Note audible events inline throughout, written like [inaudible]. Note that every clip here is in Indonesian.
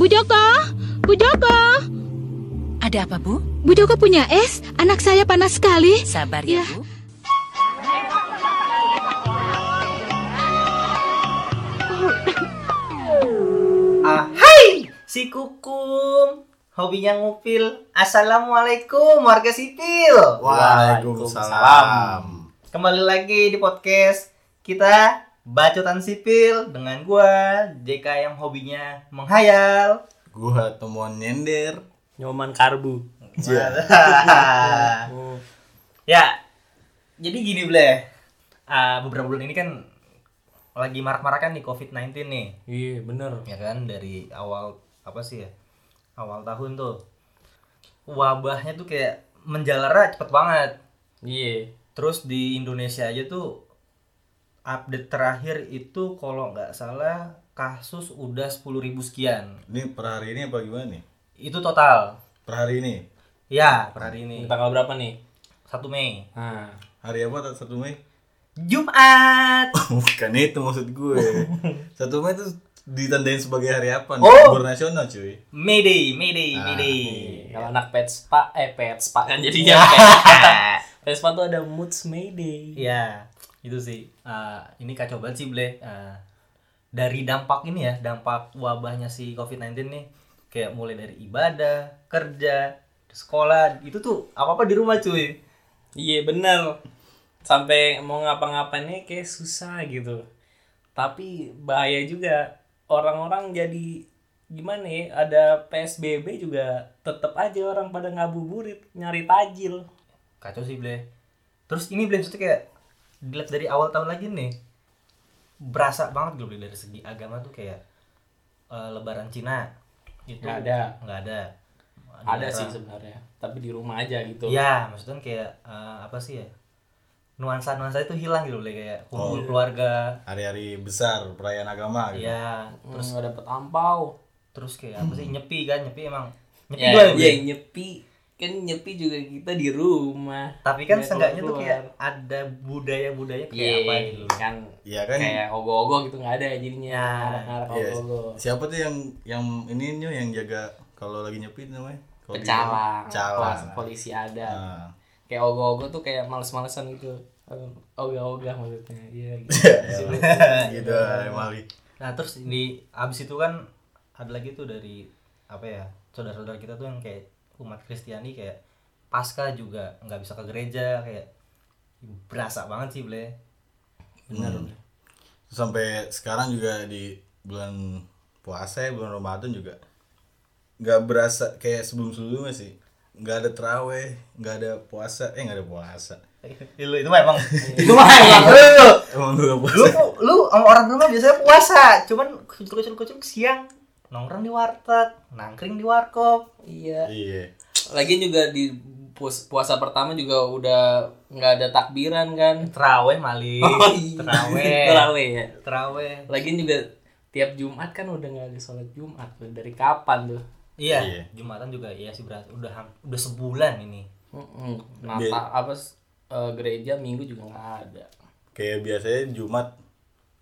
Bu Joko, Bu Joko. Ada apa, Bu? Bu Joko punya es? Anak saya panas sekali. Sabar ya, Ya. Bu. Ah, hai, si Kukum. Hobinya ngupil. Assalamualaikum warga sipil. Waalaikumsalam. Kembali lagi di podcast kita Bacotan Sipil dengan gua JK yang hobinya menghayal. Gua temuan nyender. Nyoman karbu. [laughs] ya. Jadi gini, Ble. Ah, beberapa bulan ini kan lagi marak-marakan nih COVID-19 nih. Iya bener. ya kan dari awal apa sih ya awal tahun tuh wabahnya tuh kayak menjalar cepet banget Iya. terus di Indonesia aja tuh update terakhir itu kalau nggak salah kasus udah 10.000 sekian Ini per hari ini apa gimana nih? itu total Per hari ini. ya per hari ini Tanggal berapa nih? 1 Mei Nah, Hari apa? 1 Mei? Jumat [laughs] Bukan itu maksud gue. [laughs] 1 Mei itu ditandain sebagai hari apa? nih? Oh. Libur nasional cuy. Mayday Mayday Ah, Mayday kalau anak Petspa, eh Petspa kan jadinya [laughs] Ya. Petspa tuh ada Moods Mayday. Iya, itu sih. Eh, ini kacau banget sih, Ble. Eh, dari dampak ini ya, dampak wabahnya si COVID-19 nih, kayak mulai dari ibadah, kerja, sekolah, itu tuh apa-apa di rumah cuy. Iya bener. Sampai mau ngapa-ngapainnya kayak susah gitu. Tapi bahaya juga. Orang-orang jadi gimana ya? Ada PSBB juga tetap aja orang pada ngabuburit nyari tajil. Kacau sih, Ble. Terus ini Ble, maksudnya kayak dilihat dari awal tahun lagi nih, berasa banget gitu Ble, dari segi agama tuh kayak eh, Lebaran Cina itu Nggak ada. nggak ada Ada Dilarang. sih sebenarnya, tapi di rumah aja gitu. Iya, maksudnya kayak eh, apa sih ya? Nuansa-nuansa itu hilang gitu Ble, kayak kumpul Oh. keluarga. Hari-hari besar perayaan agama gitu. Iya, Terus terus nggak dapet ampau. terus kayak apa sih nyepi kan? Nyepi emang nyepi Ya, gua ya, iya Ble. nyepi kan nyepi juga kita di rumah. Tapi kan Nggak seenggaknya tuh kayak ada budaya-budaya kayak Iya, apa gitu. kan Iya kan? kayak ogo-ogo gitu nggak ada jadinya Ya, Iya. ogo-ogo. Siapa tuh yang yang ini nyu yang jaga kalau lagi nyepi namanya? Di- Pecalang, Pecalang. polisi ada. Nah. Kayak ogo-ogo tuh kayak males-malesan gitu. Ogah-ogah maksudnya. Iya [laughs] gitu. gitu Mali. Nah, terus di abis itu kan ada lagi tuh dari apa ya? Saudara-saudara kita tuh yang kayak umat Kristiani kayak pasca juga nggak bisa ke gereja kayak berasa banget sih, Ble. Bener. Hmm. Sampai sekarang juga di bulan puasa ya, bulan Ramadan juga nggak berasa kayak sebelum sebelumnya sih nggak ada teraweh nggak ada puasa eh nggak ada puasa Itu itu mah emang [laughs] [laughs] itu mah emang lu. emang Lu puasa lu sama orang rumah biasanya puasa, cuman kucul-kucul siang nongkrong di warteg, nangkring di warkop. Iya. iya Lagi juga di puasa pertama juga udah nggak ada takbiran kan. Teraweh mali. Oh, iya. Teraweh. [laughs] Terawih ya. Teraweh. Lagian juga tiap Jumat kan udah nggak ada sholat Jumat tuh. Dari kapan tuh? Iya, Iya. Jumatan juga iya sih berat. Udah udah sebulan ini. Mm-mm. Nata apa s- eh, gereja minggu juga nggak ada. kayak biasanya Jumat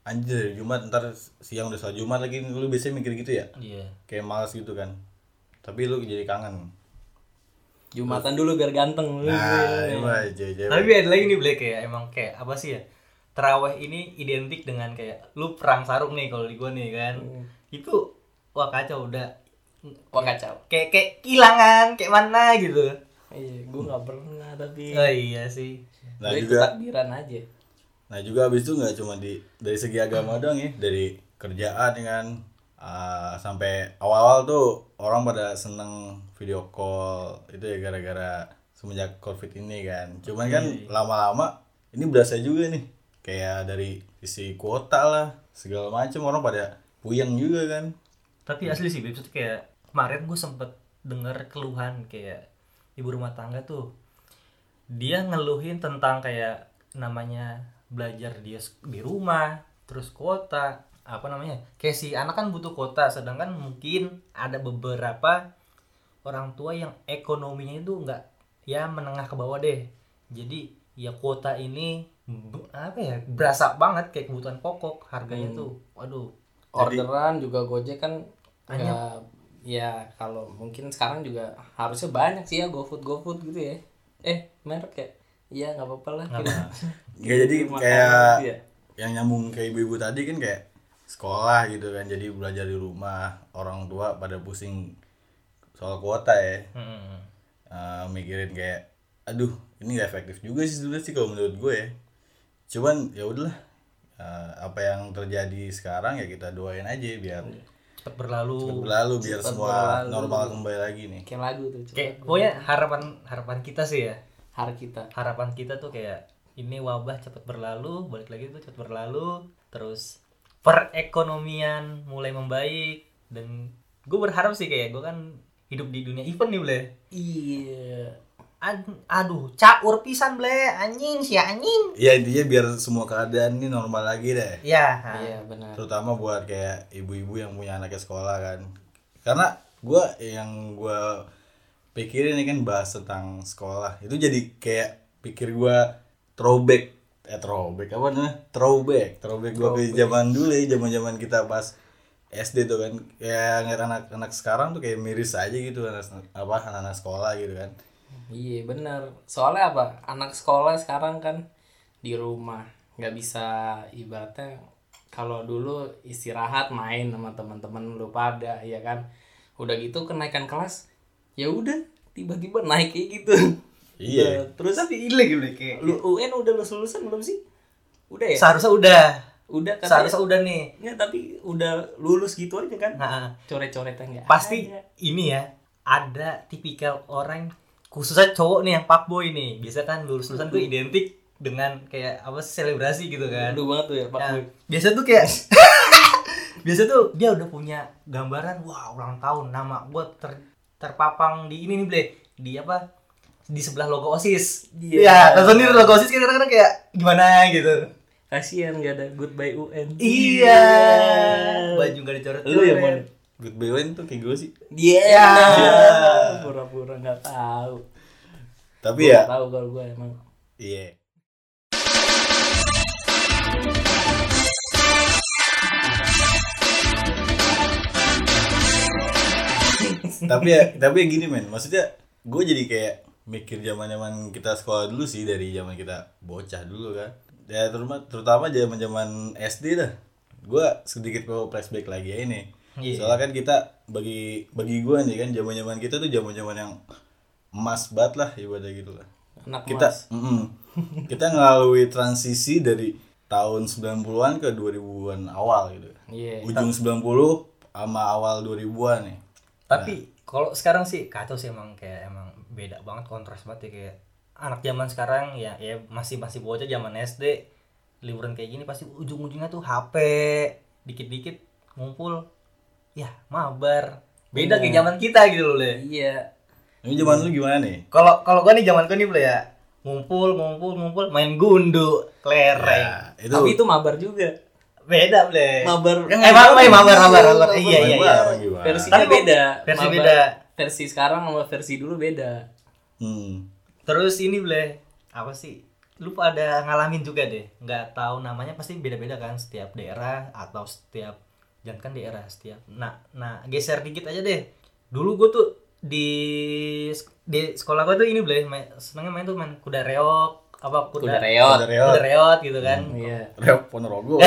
anjir Jumat ntar siang udah sholat Jumat lagi lu biasanya mikir gitu ya Iya. kayak malas gitu kan tapi lu jadi kangen Jumatan dulu biar ganteng. nah ini mah cewek Tapi ada lagi nih Black kayak emang kayak apa sih ya? Terawih ini identik dengan kayak lu perang sarung nih kalau di gua nih kan. Itu wah kacau udah Wah kacau. kayak kayak kehilangan kayak mana gitu. Iya, gue nggak pernah tapi. Oh iya sih. nah Gua ikut juga takbiran aja. Nah juga abis itu nggak cuma di dari segi agama doang ya, dari kerjaan ya kan Ah, sampai awal-awal tuh orang pada seneng video call itu ya gara-gara semenjak covid ini kan. Cuman kan lama-lama ini berasa juga nih kayak dari isi kuota lah segala macam orang pada puyeng juga kan. Tapi asli sih, itu kayak kemarin gue sempet denger keluhan kayak ibu rumah tangga tuh dia ngeluhin tentang kayak namanya belajar dia di rumah terus kuota apa namanya kayak si anak kan butuh kuota sedangkan mungkin ada beberapa orang tua yang ekonominya itu enggak ya menengah ke bawah deh. Jadi ya kuota ini apa ya berasa banget kayak kebutuhan pokok harganya tuh. Waduh. Orderan juga Gojek kan Hanya- ya kalau mungkin sekarang juga harusnya banyak sih ya GoFood GoFood gitu ya. Eh merek ya iya nggak apa-apa lah Nggak kita Ya jadi kayak ya. yang nyambung kayak ibu-ibu tadi kan kayak sekolah gitu kan. Jadi belajar di rumah orang tua pada pusing soal kuota ya. Hmm. Eh, mikirin kayak aduh ini gak efektif juga sih sebenarnya sih kalau menurut gue ya. Cuman ya udahlah Eh, apa yang terjadi sekarang ya kita doain aja biar cepet berlalu. Cepet berlalu biar Cepet semua berlalu. normal kembali lagi nih. Kayak lagu tuh kayak pokoknya harapan harapan kita sih ya. Hari kita. Harapan kita tuh kayak ini wabah cepet berlalu balik lagi tuh cepet berlalu terus perekonomian mulai membaik dan gue berharap sih kayak gue kan hidup di dunia event nih boleh iya. Ad- aduh caur pisan ble. Anjing sih anjing. Ya intinya biar semua keadaan ini normal lagi deh. Ya iya benar. Terutama buat kayak ibu-ibu yang punya anaknya sekolah kan. Karena gue yang gue pikirin ini kan bahas tentang sekolah. Itu jadi kayak pikir gue throwback. Eh throwback apa namanya? Throwback. Throwback gue ke zaman dulu ya zaman zaman kita pas SD tuh kan. Kayak ngeliat anak-anak sekarang tuh kayak miris aja gitu anak apa anak-anak sekolah gitu kan. Iya benar soalnya apa? Anak sekolah sekarang kan di rumah. Nggak bisa ibaratnya kalau dulu istirahat main sama teman-teman lu pada ya kan? Udah gitu kenaikan kelas ya udah tiba-tiba naik kayak gitu iya. Nah, terus tapi ileg ble kayak lu UN udah lulus lulusan belum sih? Udah ya? Seharusnya udah. Udah katanya. Seharusnya udah nih. Nggak, tapi udah lulus gitu aja kan? Nah, coret-coretnya nggak pasti ada. ini ya ada tipikal orang khususnya cowok nih yang fuckboy nih. Biasa kan lulus lulusan tuh identik dengan kayak apa selebrasi gitu kan. Aduh banget tuh ya Pak Nah, Boy. biasa tuh kayak [laughs] biasa tuh dia udah punya gambaran wah ulang tahun nama gue ter, terpapang di ini nih ble. Di apa di sebelah logo osis Iya. Iya, tahu sendiri logo osis kan kadang-kadang kayak gimana gitu. Kasihan gak ada goodbye UN iya. Baju gak dicoret lu yang mana? Good Belen tuh kayak gue sih. Iya. Ya. Pura-pura nggak tahu. tapi Gua ya. tahu kalau gue emang. iya. Tapi ya tapi ya gini men. Maksudnya gue jadi kayak mikir zaman zaman kita sekolah dulu sih dari zaman kita bocah dulu kan ya terutama terutama zaman zaman SD dah gue sedikit mau flashback lagi ya ini Iya. soalnya kan kita bagi bagi gue nih kan zaman zaman kita tuh zaman zaman yang emas banget lah ibadah gitu lah Anak kita mas. mm-mm. kita ngelalui transisi dari tahun 90-an ke 2000-an awal gitu Iya. ujung 90 sama awal 2000-an nih tapi kalau sekarang sih kacau sih emang kayak emang beda banget kontras banget ya kayak anak zaman sekarang ya ya masih masih bocah zaman SD liburan kayak gini pasti ujung-ujungnya tuh HP dikit-dikit ngumpul ya mabar beda kayak zaman kita gitu loh le Iya. ini zaman lu gimana nih kalau kalau gua nih zaman gua nih Ble, ya ngumpul ngumpul ngumpul main gundu kelereng ya, itu Tapi itu mabar juga. beda ble Mabar. eh mabar mabar mabar mabar iya iya iya? Versinya Tapi beda. versi Mabar- beda. Versi sekarang sama versi dulu beda. hmm. Terus ini boleh apa sih? Lu pada ngalamin juga deh, nggak tahu namanya pasti beda-beda kan setiap daerah atau setiap jangan kan daerah setiap. Nah, nah geser dikit aja deh. Dulu gue tuh di di sekolah gue tuh ini boleh main, senengnya main tuh main kuda reok apa kuda Kuda reot. Kuda reot. kuda reot gitu kan. Iya. Reok Ponorogo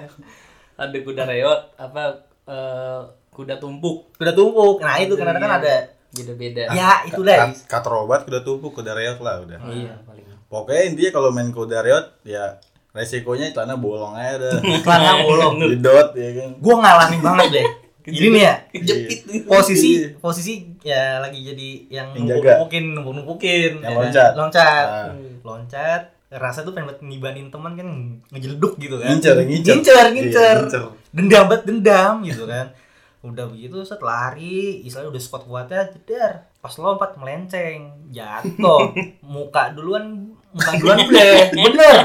[laughs] Ada kuda reot apa eh, kuda tumpuk. Kuda tumpuk. Nah, itu kadang kan Iya. ada Beda-beda. ya itu lah. Kat- Katrobat kuda tumpuk kuda reot lah udah Iya, paling. pokoknya intinya kalau main kuda reot ya resikonya celana bolong aja dah [laughs] Celana bolong. didot ya kan Gue ngalamin banget deh. Ini nih ya, Kejepit. posisi posisi ya lagi jadi yang numpuk-numpukin numpuk-numpukin Yang loncat. loncat Ah. loncat rasa tuh pengen buat ngibanin teman kan ngejeleduk gitu kan Ngincer, ngincer. ngincer, Iya, ngincer. ngincer. dendam banget dendam gitu kan udah begitu set lari. Istilahnya udah squat kuatnya jedar pas lompat melenceng. Jatuh. [laughs] Muka duluan muka duluan deh [laughs] bener.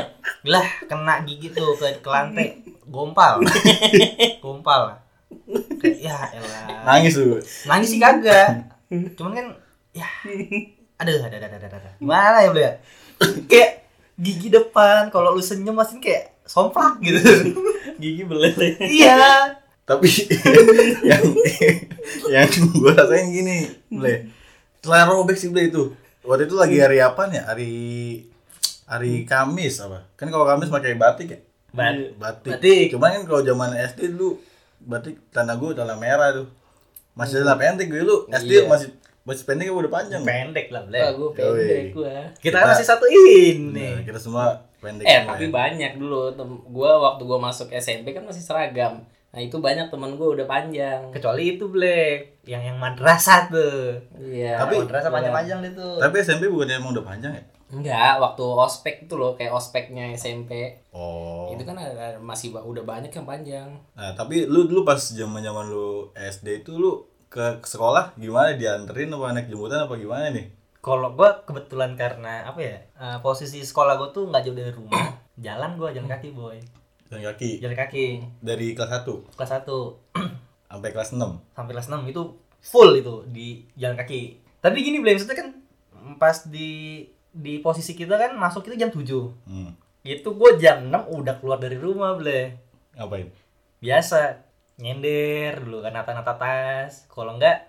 Lah kena gigi tuh ke, ke lantai. Gompal. [laughs] Gompal. Kayak, ya elah. Nangis tuh nangis sih kagak. Cuman kan ya. Aduh ada ada ada ada. Gimana ya beliau kayak gigi depan kalau lu senyum masih kayak somplak gitu. Gigi belele. iya tapi [laughs] yang yang gue rasain gini ble selain robek sih ble itu waktu itu lagi hari apa nih hari hari Kamis apa kan kalau Kamis pakai batik ya Bat- batik, Batik. cuman kan kalau zaman SD dulu batik tanah gue tanah merah tuh masih tanah pendek gue lu SD Iya. masih masih pendek udah panjang pendek lah ble gue pendek gue. kita Kita- masih satu ini Nah, kita semua pendek Eh, semua tapi ya. banyak dulu. Gua waktu gua masuk SMP kan masih seragam. Nah, itu banyak temen gua udah panjang. kecuali itu ble yang yang madrasah tuh Iya. Tapi- madrasah panjang-panjang itu tapi SMP bukannya emang udah panjang ya enggak, waktu ospek itu loh, kayak ospeknya SMP. oh Itu kan ada, masih udah banyak yang panjang. Nah, tapi lu dulu pas zaman-zaman lu SD itu lu ke sekolah gimana dianterin apa naik jemputan apa gimana nih? kalau gua kebetulan karena apa ya eh, posisi sekolah gua tuh nggak jauh dari rumah [clears throat] jalan gua jalan kaki boy Jalan kaki. Jalan kaki. Dari kelas 1 kelas 1 [clears throat] sampai kelas 6. sampai kelas 6 itu full itu di jalan kaki. Tapi gini Blay, maksudnya kan pas di di posisi kita kan masuk itu jam 7 Hmm. itu gue jam 6 udah keluar dari rumah Blay. Ngapain? biasa nyender dulu kan nata-nata tas. Kalau enggak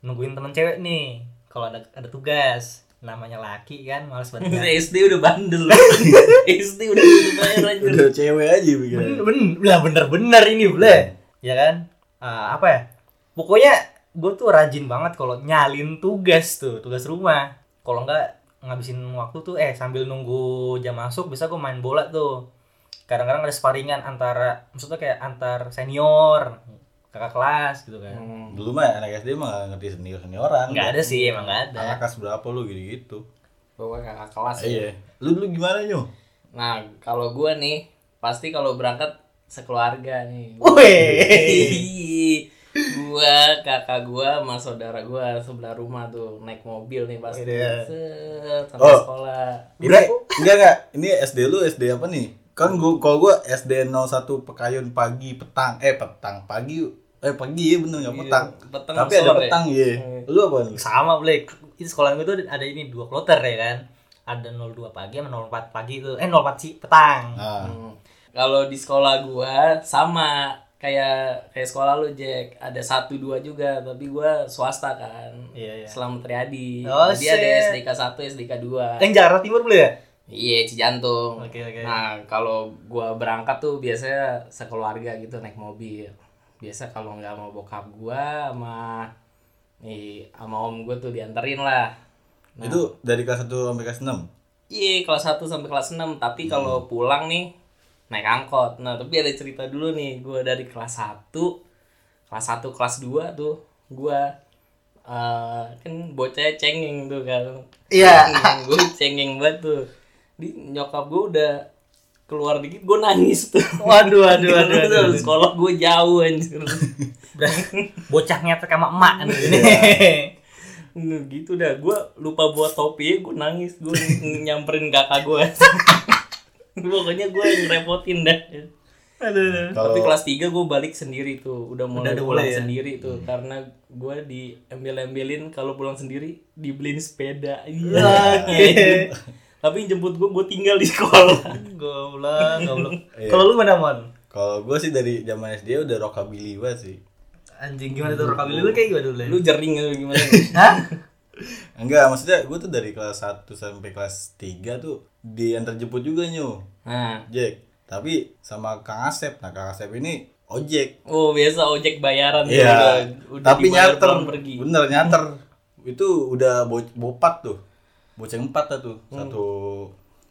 nungguin temen cewek nih. Kalau ada ada tugas namanya laki kan males [laughs] banget. SD udah bandel. [laughs] SD udah udah bayar aja. Udah cewek aja bener pikirannya. bener lah bener-bener ini Blay. ya kan Ah, apa ya pokoknya gue tuh rajin banget kalau nyalin tugas tuh tugas rumah kalau enggak ngabisin waktu tuh eh sambil nunggu jam masuk bisa gue main bola tuh kadang-kadang ada sparingan antara maksudnya kayak antar senior kakak kelas gitu kan Hmm. Dulu mah anak SD mah gak ngerti senior-senioran. nggak ada sih emang nggak ada Anak kelas berapa lu gitu-gitu. Bawa kakak kelas. ya. Iya. Lu dulu gimana nyu? Nah, kalau gua nih pasti kalau berangkat sekeluarga nih. Wih. [laughs] gua, kakak gua, sama saudara gua sebelah rumah tuh naik mobil nih pasti. Iya. Set, sampai Oh. sekolah. Ini enggak enggak. Ini SD lu SD apa nih? Kan gua kalau gua SD 01 Pekayun pagi petang. Eh petang pagi. Eh pagi ya bener enggak Iya, petang. petang Tapi ada petang ya. Hmm. Lu apa nih? sama Blake itu sekolah gue tuh ada ini dua kloter ya kan ada 02 pagi sama 04 pagi itu eh 04 sih petang Nah, Hmm. Kalau di sekolah gua sama kayak kayak sekolah lu Jack ada satu dua juga tapi gua swasta kan Iya, iya. Selamat Riyadi Oh, jadi ada. SDK 1 SDK 2 yang Jakarta Timur boleh ya iya Cijantung Oke, oke. nah kalau gua berangkat tuh biasanya sekeluarga gitu naik mobil biasa kalau nggak mau bokap gua sama nih sama om gua tuh dianterin lah. Nah. itu dari kelas 1 sampai kelas 6. Iya kelas 1 sampai kelas 6 Tapi kalau pulang nih Naik angkot. Nah tapi ada cerita dulu nih. Gue dari kelas 1 Kelas 1 kelas 2 tuh Gue eh Kan bocahnya cengeng tuh kan. Iya. Gue cengeng banget tuh. Di nyokap gue udah Keluar dikit gue nangis tuh. Waduh waduh waduh, waduh, waduh. Sekolah gue jauh anjir. Berarti bocah ngepek sama emak kan ini Nah, gitu dah. Gue lupa buat topi gue nangis. Gue nyamperin kakak gue [laughs] pokoknya gue yang ngerepotin dah. Aduh. Kalau tapi kelas 3 gue balik sendiri tuh. Udah mulai Udah pulang ya? sendiri tuh. Karena gue diambil-ambilin kalau pulang sendiri dibeliin sepeda. Iya. Oke. Tapi yang jemput gue gue tinggal di sekolah [laughs] goblok goblok Iya. kalau lu mana mon kalau gua sih dari zaman SD udah rockabilly banget sih. anjing gimana tuh rekabil lu kayak gimana dulu lu jering atau gimana [laughs] hah Enggak, maksudnya gue tuh dari kelas 1 sampai kelas 3 tuh diantar jemput juga nyu. nah Jack. Tapi sama Kang Asep. Nah, Kang Asep ini ojek. oh biasa ojek bayaran Iya. Tapi nyater. pergi Bener nyater. Itu udah bo bopat tuh. Boceng empat tuh. Hmm. Satu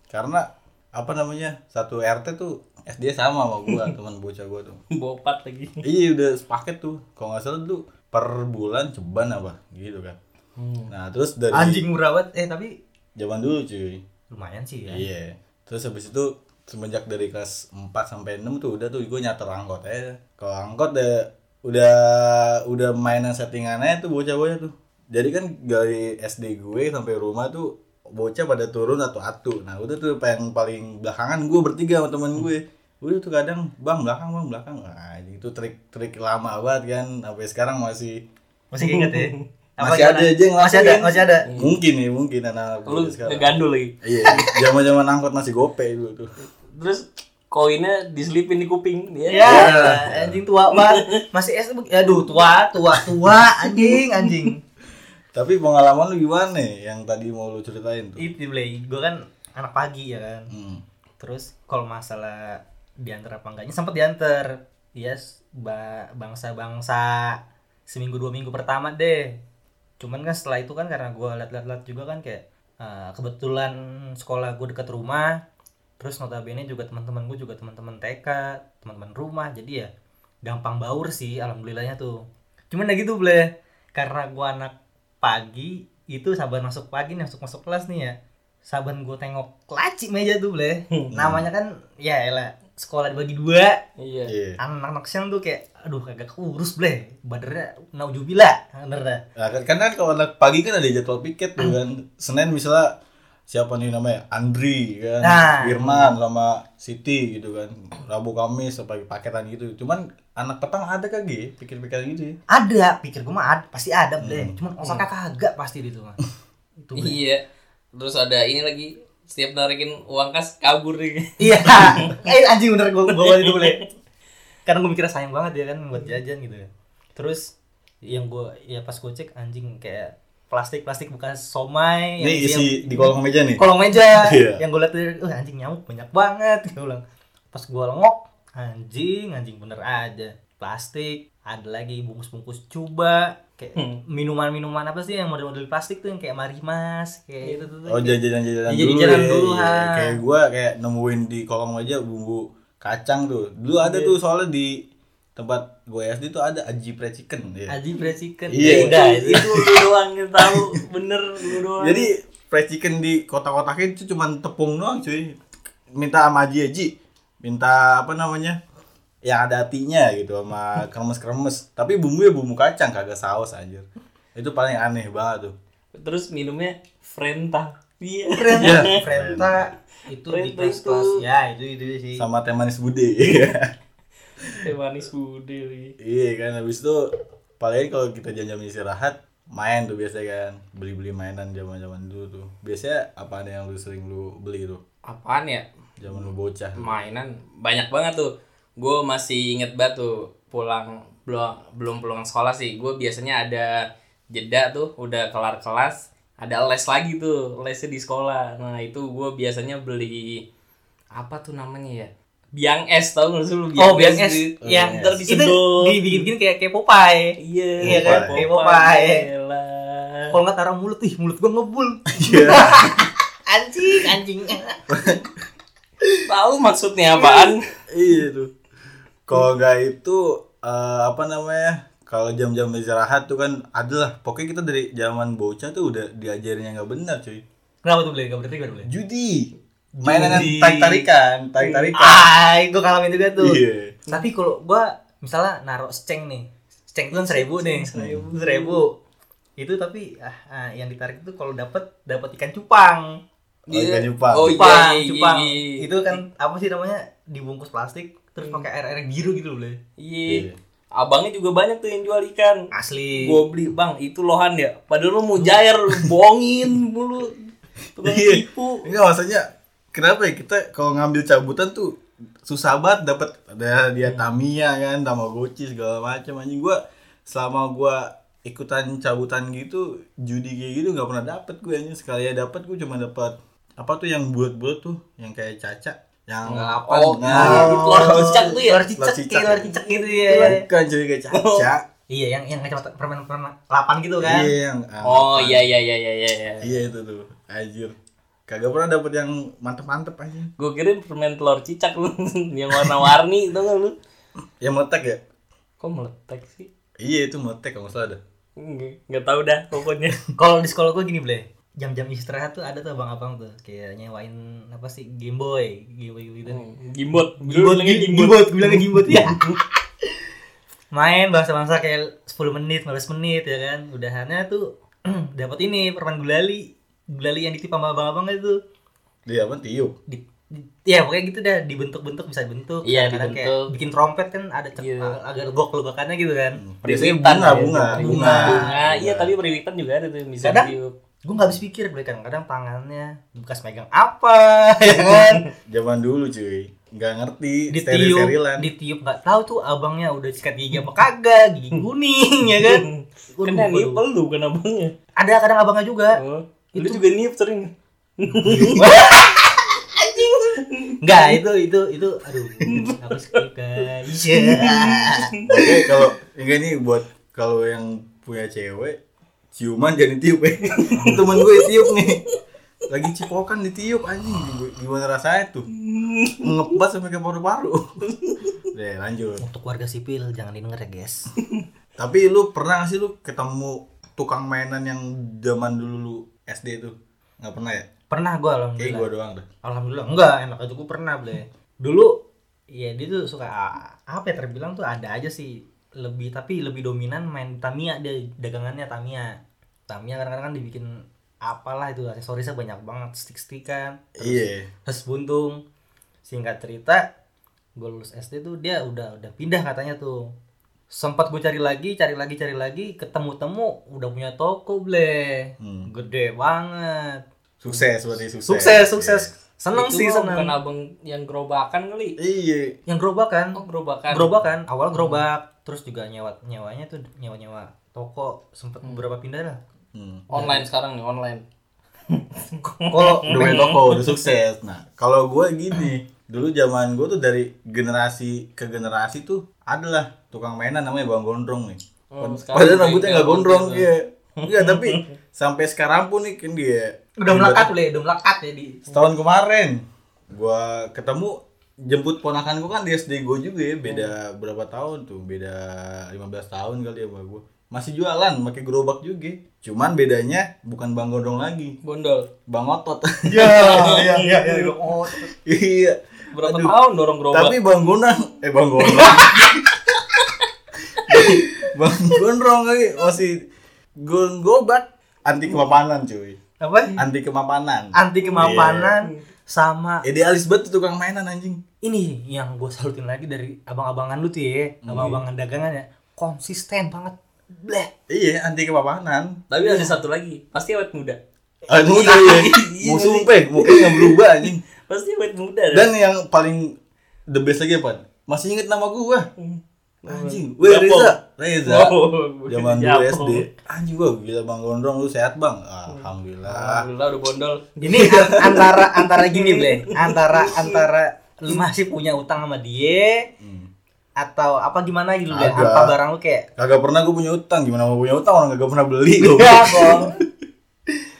karena apa namanya? Satu RT tuh SD sama sama gua, [laughs] teman bocah gua tuh. bopat lagi Iya udah sepaket tuh. Kalau nggak salah tuh per bulan ceban apa gitu kan. Hmm. Nah, terus dari anjing murah banget eh tapi zaman dulu cuy. lumayan sih ya Iya. Terus habis itu semenjak dari kelas 4 sampai 6 tuh udah tuh gue nyater angkot aja. Kalau angkot udah udah udah mainan settingannya tuh bocah-bocah tuh. Jadi kan dari SD gue sampai rumah tuh bocah pada turun atau atu. Nah, udah tuh yang paling belakangan gue bertiga sama temen gue. Udah tuh kadang bang belakang bang belakang. Nah, itu trik-trik lama banget kan. Sampai sekarang masih masih inget ya [laughs] Masih ada aja yang masih ada masih ada mungkin nih mungkin anak lu ngegandul lagi Iya, zaman-zaman angkot masih gope dulu tuh. terus koinnya diselipin di kuping dia. Ya, anjing tua banget. Masih S aduh tua, tua, tua anjing, anjing. Tapi pengalaman lu gimana yang tadi mau lu ceritain tuh? Itu Blay, gue kan anak pagi ya kan. Hmm. Terus kalau masalah diantar apa enggaknya sempat diantar. Yes, ba- bangsa-bangsa seminggu dua minggu pertama deh. Cuman kan setelah itu kan karena gue liat-liat juga kan kayak eh, kebetulan sekolah gue dekat rumah. Terus notabene juga teman-teman gue juga teman-teman TK, teman-teman rumah. Jadi ya gampang baur sih alhamdulillahnya tuh. Cuman ya gitu bleh. Karena gue anak pagi itu saban masuk pagi nih masuk masuk kelas nih ya saban gue tengok laci meja tuh bleh namanya kan ya elah sekolah dibagi dua Iya. Iya. anak-anak siang tuh kayak aduh kagak kurus bleh badannya naujubillah bener dah Nah, kan, karena kalau anak pagi kan ada jadwal piket tuh kan. Senin misalnya siapa nih namanya Andri kan, Nah. Firman sama Siti gitu kan. Rabu Kamis sampai paketan gitu. Cuman anak petang ada kagak pikir-pikir gitu ya. ada pikir gue mah ada pasti ada bleh cuman osaka kagak pasti di [laughs] itu mah itu bleh. Iya. Terus ada ini lagi setiap narikin uang kas kabur nih. iya [laughs] [laughs] eh anjing bener gue gue itu bleh karena gue mikirnya sayang banget ya kan buat jajan gitu ya terus yang gue ya pas gue cek anjing kayak plastik plastik bekas somai Ini yang- isi di kolong meja nih. kolong meja Iya. yang gue liat tuh uh, anjing nyamuk banyak banget gue bilang pas gue lengok anjing anjing bener aja plastik ada lagi bungkus-bungkus coba kayak Hmm. minuman-minuman apa sih yang model-model plastik tuh yang kayak marimas kayak itu tuh Oh jajanan-jajanan Iya, dulu jajanan ya. dulu, Iya, ha. Kayak gua kayak nemuin di kolong meja bumbu kacang tuh. Dulu ada Iya. tuh soalnya di tempat gue SD tuh ada aji pre chicken ya. aji bread chicken Iya, Ya udah itu, itu lu doang yang tahu bener lu doang. Jadi fried chicken di kotak-kotakin itu cuman tepung doang cuy. Minta sama Haji Haji. Minta apa namanya? Yang ada hatinya gitu sama kremes-kremes. Tapi bumbunya bumbu kacang kagak saus anjir. Itu paling aneh banget tuh. terus minumnya Frenta. Iya. Frenta Frenta itu di Frenta kelas kelas itu. ya itu itu sih Sama teh manis bude. [laughs] Teh manis bude lagi. iya kan habis itu paling kalau kita jam-jam istirahat main tuh biasanya kan beli-beli mainan zaman-zaman dulu tuh. Biasanya apa ada yang lu sering lu beli tuh? Apaan ya? Zaman lu bocah. Mainan banyak banget tuh. Gue masih inget banget tuh pulang belum belum pulang sekolah sih. Gue biasanya ada jeda tuh udah kelar kelas ada les lagi tuh lesnya di sekolah. Nah itu gue biasanya beli apa tuh namanya ya? Biang es tau gak sih lu oh biang es di- yang ntar itu disedot. dibikin-bikin kayak kayak Popeye Iya, Iya kan, Popeye. kayak Popeye. Kalau nggak taruh mulut ih mulut gua ngebul Iya. [laughs] anjing anjing [laughs] Tahu maksudnya apaan? iya tuh. Kalau nggak itu eh, apa namanya kalau jam-jam istirahat tuh kan adalah pokoknya kita dari zaman bocah tuh udah diajarin yang nggak benar cuy. Kenapa tuh beli gak berarti gak boleh judi. Mainan yang tarik tarikan tarik tarikan ah itu ngalamin juga tuh. Iya. Tapi kalau gua misalnya naruh seceng nih. Seceng itu kan seribu nih. seribu seribu. Itu tapi ah, ah, yang ditarik itu kalau dapat dapat ikan cupang Oh, ikan cupang. Oh, iya, cupang iya, cupang iya, iya. itu kan apa sih namanya dibungkus plastik terus pakai air air biru gitu loh boleh Iya. Abangnya juga banyak tuh yang jual ikan. asli Gue beli, "Bang, itu lohan ya." Padahal lu mau jair, bohongin mulu. Tukang Iya. tipu. Enggak maksudnya kenapa ya kita kalau ngambil cabutan tuh susah banget dapat ada dia Tamiya kan Tamagotchi segala macam anjing gua selama gua ikutan cabutan gitu judi kayak gitu nggak pernah dapet gue anjing sekali ya dapet gue cuma dapat apa tuh yang bulat-bulat tuh yang kayak caca yang apa Oh, nah, itu telur cicak tuh ya? Telur cicak cicak. kayak telur cicak gitu ya bukan cuy kayak caca iya yang yang kacamata permen permen lapan gitu kan iya yang Oh, iya iya iya iya iya. iya. iya itu tuh anjir kagak pernah dapet yang mantep-mantep aja Gue kirain permen telur cicak lu [laughs] yang warna-warni tau gak lu? yang meletak ya Kok meletek sih? iya itu meletak kalau nggak salah ada Nggak, tahu dah pokoknya. kalau di sekolah gua gini bleh jam-jam istirahat tuh ada tuh abang-abang tuh. Kayak nyewain apa sih? Game Boy. Game Boy gitu. Gimbot. Dulu gimbot gimbot. gimbot. Gue bilangnya gimbot. [laughs] Ya main bahasa-bahasa kayak 10 menit 15 menit ya kan? Udahannya tuh [clears throat] dapat ini permen gulali. Gulali yang ditip sama abang-abang itu dia apa? Tiup di, di- ya pokoknya gitu dah. Dibentuk-bentuk bisa dibentuk. Iya, kayak dibentuk. bikin trompet kan ada cek- Iya. agar gok-gokannya gitu kan. Biasanya bunga ya, bunga. bunga. bunga. Bunga, iya tapi periwitan juga ada tuh bisa tiup. Gue nggak habis pikir gue kadang-kadang tangannya bekas megang apa [laughs] ya kan [laughs] zaman dulu cuy nggak ngerti ditiup steril-sterilan. ditiup nggak tahu tuh abangnya udah sikat gigi apa kagak gigi kuning ya kan [laughs] Kena nipel lu kena abangnya. ada kadang abangnya juga Oh. Lu juga niup sering. Enggak, itu itu itu aduh aku skip guys. Oke, kalau enggak nih buat kalau yang punya cewek ciuman jangan ditiup ya. [laughs] Temen gue tiup nih. Lagi cipokan ditiup anjing gimana rasanya tuh? Ngepas sampai ke paru-paru. [laughs] Deh, lanjut. Untuk warga sipil jangan didengar ya, guys. [laughs] Tapi lu pernah gak sih lu ketemu tukang mainan yang zaman dulu lu SD tuh? Nggak pernah ya? Pernah gua Kayak alhamdulillah. gua doang dah. Alhamdulillah enggak, enak aja gua pernah, Ble. Dulu ya dia tuh suka apa ya terbilang tuh ada aja sih lebih tapi lebih dominan main Tamiya dia dagangannya Tamiya. Tamiya kadang-kadang kan dibikin apalah itu aksesorisnya banyak banget stick-stickan Iya. terus buntung singkat cerita gue lulus SD tuh dia udah udah pindah katanya tuh sempat gue cari lagi cari lagi cari lagi ketemu temu udah punya toko ble Hmm. gede banget Sukses berarti sukses. sukses sukses seneng Itu sih seneng Bukan abang yang gerobakan kali. Iya. yang gerobakan Oh, gerobakan. gerobakan awal gerobak terus juga nyewa nyewanya tuh nyewa nyewa toko sempet beberapa pindah lah Hmm. Online sekarang nih, online. kalau udah punya toko udah sukses. Nah kalau gue gini dulu zaman gue tuh dari generasi ke generasi tuh adalah tukang mainan namanya bang gondrong nih. Oh, padahal rambutnya nggak gondrong gitu. iya. Enggak, tapi sampai sekarang pun nih kan dia udah melekat udah melekat ya di setahun kemarin gua ketemu jemput ponakan gua kan di SD gua juga ya beda berapa tahun tuh beda 15 tahun kali ya sama gua masih jualan pakai gerobak juga cuman bedanya bukan bang gondrong lagi Bondol. bang otot ya ya ya ya oh iya Berapa Aduh. tahun dorong gerobak? Tapi Bang Gondrong, eh Bang Gondrong. [laughs] bang Gondrong lagi masih gon gobak anti kemapanan cuy. apa Anti kemapanan. anti kemapanan sama Idealis banget tuh tukang mainan anjing. Ini yang gue salutin lagi dari abang-abangan lu tuh ya abang-abangan dagangan ya konsisten banget bleh Iya, anti kemapanan. Tapi ada satu lagi, pasti awet muda. Ah, muda ya. Musuh pe, mukanya nggak berubah anjing. Pasti awet muda. Dan yang paling the best lagi apa? Masih inget nama gua. Anjing, Japong. weh Reza, Reza. Oh, Zaman dulu. SD. Anjing gua gila Bang Gondrong lu sehat, Bang. Alhamdulillah. Alhamdulillah udah bondol. ini an- antara antara gini bleh antara antara lu masih punya utang sama dia Hmm. atau apa gimana gitu Agak. apa barang lu kayak Kagak pernah gue punya utang, gimana mau punya utang orang kagak pernah beli gua. ya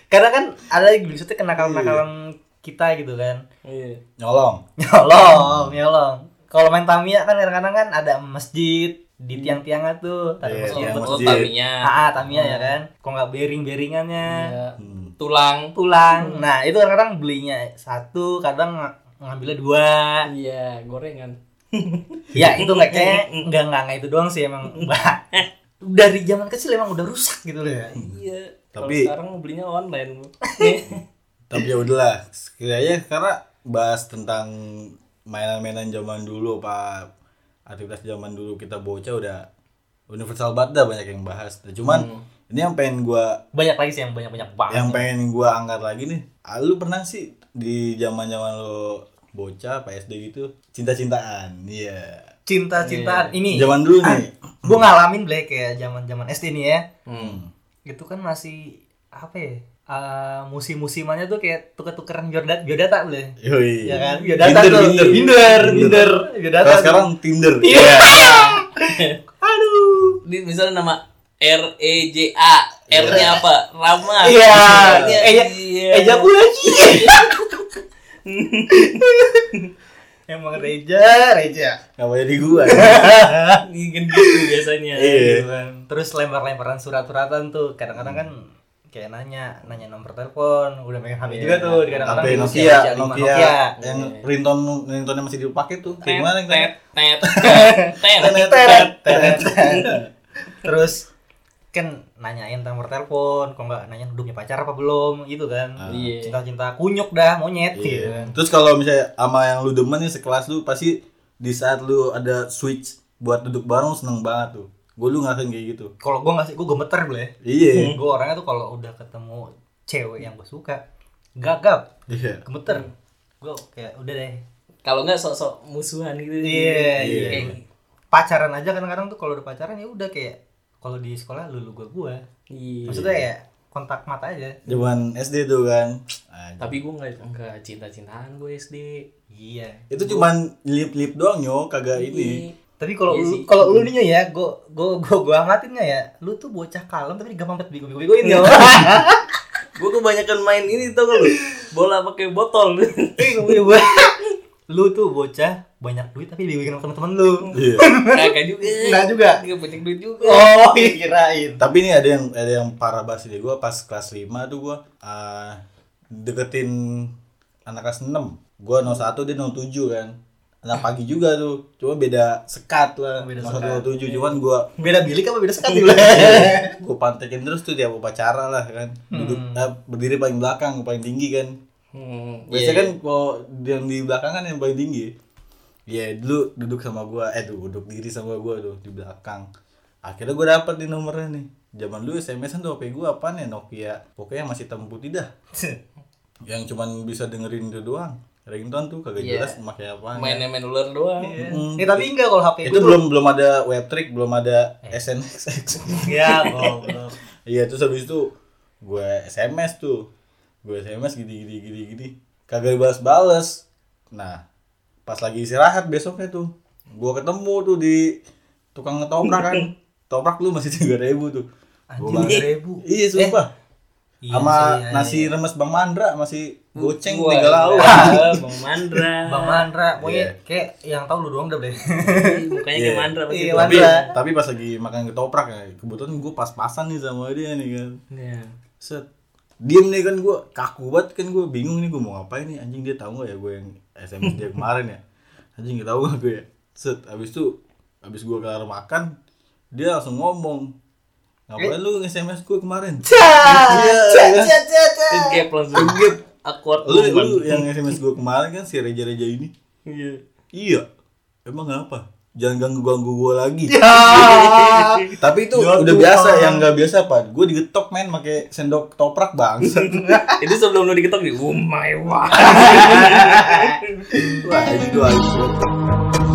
karena kan ada lagi maksudnya kenakalan-kenakalan kita gitu kan Iya. Nyolong. nyolong nyolong kalau main Tamiya kan kadang-kadang kan ada masjid di tiang-tiangnya tuh ada Iya, masjid tiang. Oh, masjid. taminya. Ah, ah, Tamiya ya kan kok nggak bering-beringannya Iya. Hmm. Tulang. tulang nah itu kadang-kadang belinya satu kadang ng- ngambilnya dua Iya, gorengan. ya itu nggak kayak nggak nggak nggak itu doang sih emang [laughs] Bah, dari zaman kecil emang udah rusak gitu loh ya Iya. Tapi- sekarang belinya online. [laughs] Tapi ya udahlah, kayaknya karena bahas tentang mainan-mainan zaman dulu apa aktivitas zaman dulu kita bocah udah universal banget dah banyak yang bahas. Cuman ini yang pengen gua banyak lagi sih yang banyak banyak banget yang pengen gua angkat lagi nih. ah, Lu pernah sih di zaman-zaman lo bocah PSD gitu cinta-cintaan. Iya. cinta-cintaan ini Zaman dulu nih. gue ngalamin Black kayak zaman zaman SD nih ya Hmm. itu kan masih apa ya eh, musim-musimannya tuh kayak tuker-tukeran biodata biodata boleh Yoi. ya kan biodata Binder, tuh binder. binder binder biodata Kalau sekarang Tinder. iya [laughs] aduh Di misalnya nama R E J A. R-nya apa? Rama. iya eja iya. [laughs] [laughs] emang reja reja Apa jadi gua? [laughs] Kan gitu biasanya. Iya. gitu kan. terus lempar-lemparan surat-suratan tuh kadang-kadang kan kayak nanya nanya nomor telepon udah pengen HP Iya. juga tuh di kadang-kadang HP di Nokia, usia lima Nokia, yang ringtone ringtone masih dipakai tuh. Kayak gimana [laughs] Tet, tet, tet, tet. Teret, teret. terus kan nanyain nomor telepon kok nggak nanya udah punya pacar apa belum gitu kan Ah. Iya. cinta-cinta kunyuk dah monyet gitu Iya. kan Terus kalau misalnya sama yang lu demen nih sekelas lu pasti di saat lu ada switch buat duduk bareng seneng banget tuh. Gue lu ngerasain kayak gitu. kalau gue ngasih gue gemeter boleh Iya. [laughs] gue orangnya tuh kalau udah ketemu cewek yang gue suka gagap Iya. gemeter gue kayak udah deh Kalau nggak sok-sok musuhan gitu. Iya, iya. Kayak- pacaran aja kadang-kadang tuh kalau udah pacaran ya udah kayak kalau di sekolah lu lu gua gua Iya. maksudnya ya kontak mata aja Zaman SD tuh kan. Anjing. Tapi gue nggak nggak cinta-cintaan gue SD. iya itu cuman lip-lip doang yo, kagak ini. tapi kalau Iya lu kalau lu nih ya gua gua gua gua amatin nggak ya lu tuh bocah kalem tapi gampang banget bego-begoin ya Gue kebanyakan main ini tau gak lu? [laughs] Bola pakai botol. lu tuh bocah banyak duit tapi dibikin sama temen-temen lu. Iya. Kagak juga. Enggak juga. Nggak banyak duit juga. oh iya, kirain. Tapi ini ada yang ada yang parah banget sih gue pas kelas 5 tuh gue uh, deketin anak kelas 6 gue 01 dia 07 kan. Anak pagi juga tuh. Cuma beda sekat lah Beda 01 07 cuman gue beda bilik apa beda sekat nih [laughs] gue pantekin terus tuh tiap upacara lah kan. Duduk eh, berdiri paling belakang paling tinggi kan. Hmm. biasanya kan kalau yang di belakang kan yang paling tinggi Iya dulu duduk sama gua. Eh duduk diri sama gua tuh di belakang. Akhirnya gua dapet di nomornya nih. Zaman dulu SMS tuh HP gua apaan ya? Nokia. Pokoknya masih hitam putih dah. [laughs] Yang cuman bisa dengerin itu doang. Ringtone tuh kagak Iya. jelas pakai apaan Main main ular doang. Mm. ya tapi enggak kalau HP itu belum belum ada web trick belum ada SNXX [laughs] ya goblok. Iya terus habis itu gue SMS tuh. Gue SMS gini gini gini gini. Kagak balas balas nah pas lagi istirahat besoknya tuh gue ketemu tuh di tukang ngetoprak kan [laughs] toprak lu masih tiga ribu tuh Gua balas. 3.000. iya sumpah Iya sama iya, nasi iya. remes bang Mandra masih goceng Wah, tiga lauk ah, [laughs] Bang Mandra. Bang Mandra, pokoknya Iya. kayak yang tahu lu doang udah boleh. Mukanya Iya. kayak Mandra pasti. Iya, tuh. tapi tapi pas lagi makan ketoprak ya kebetulan gue pas-pasan nih sama dia nih kan Iya. set diem nih kan gue kaku banget kan gue bingung nih gue mau ngapain nih. Anjing dia tahu nggak ya gue yang SMS dia kemarin ya? Anjing nggak tahu nggak gue ya? Set abis itu abis gue kelar makan dia langsung ngomong ngapain lu SMS gue kemarin? Iya kan? Gap langsung. Gap. Awkward lu, lu yang SMS gue kemarin kan si Reja Reja ini? Iya. iya. Emang kenapa jangan ganggu ganggu gue lagi [laughs] tapi itu Ya udah Tuhan. biasa yang nggak biasa pak gue digetok men pakai sendok toprak bang [laughs] Itu sebelum lu diketok di oh my god. Wah, itu aja.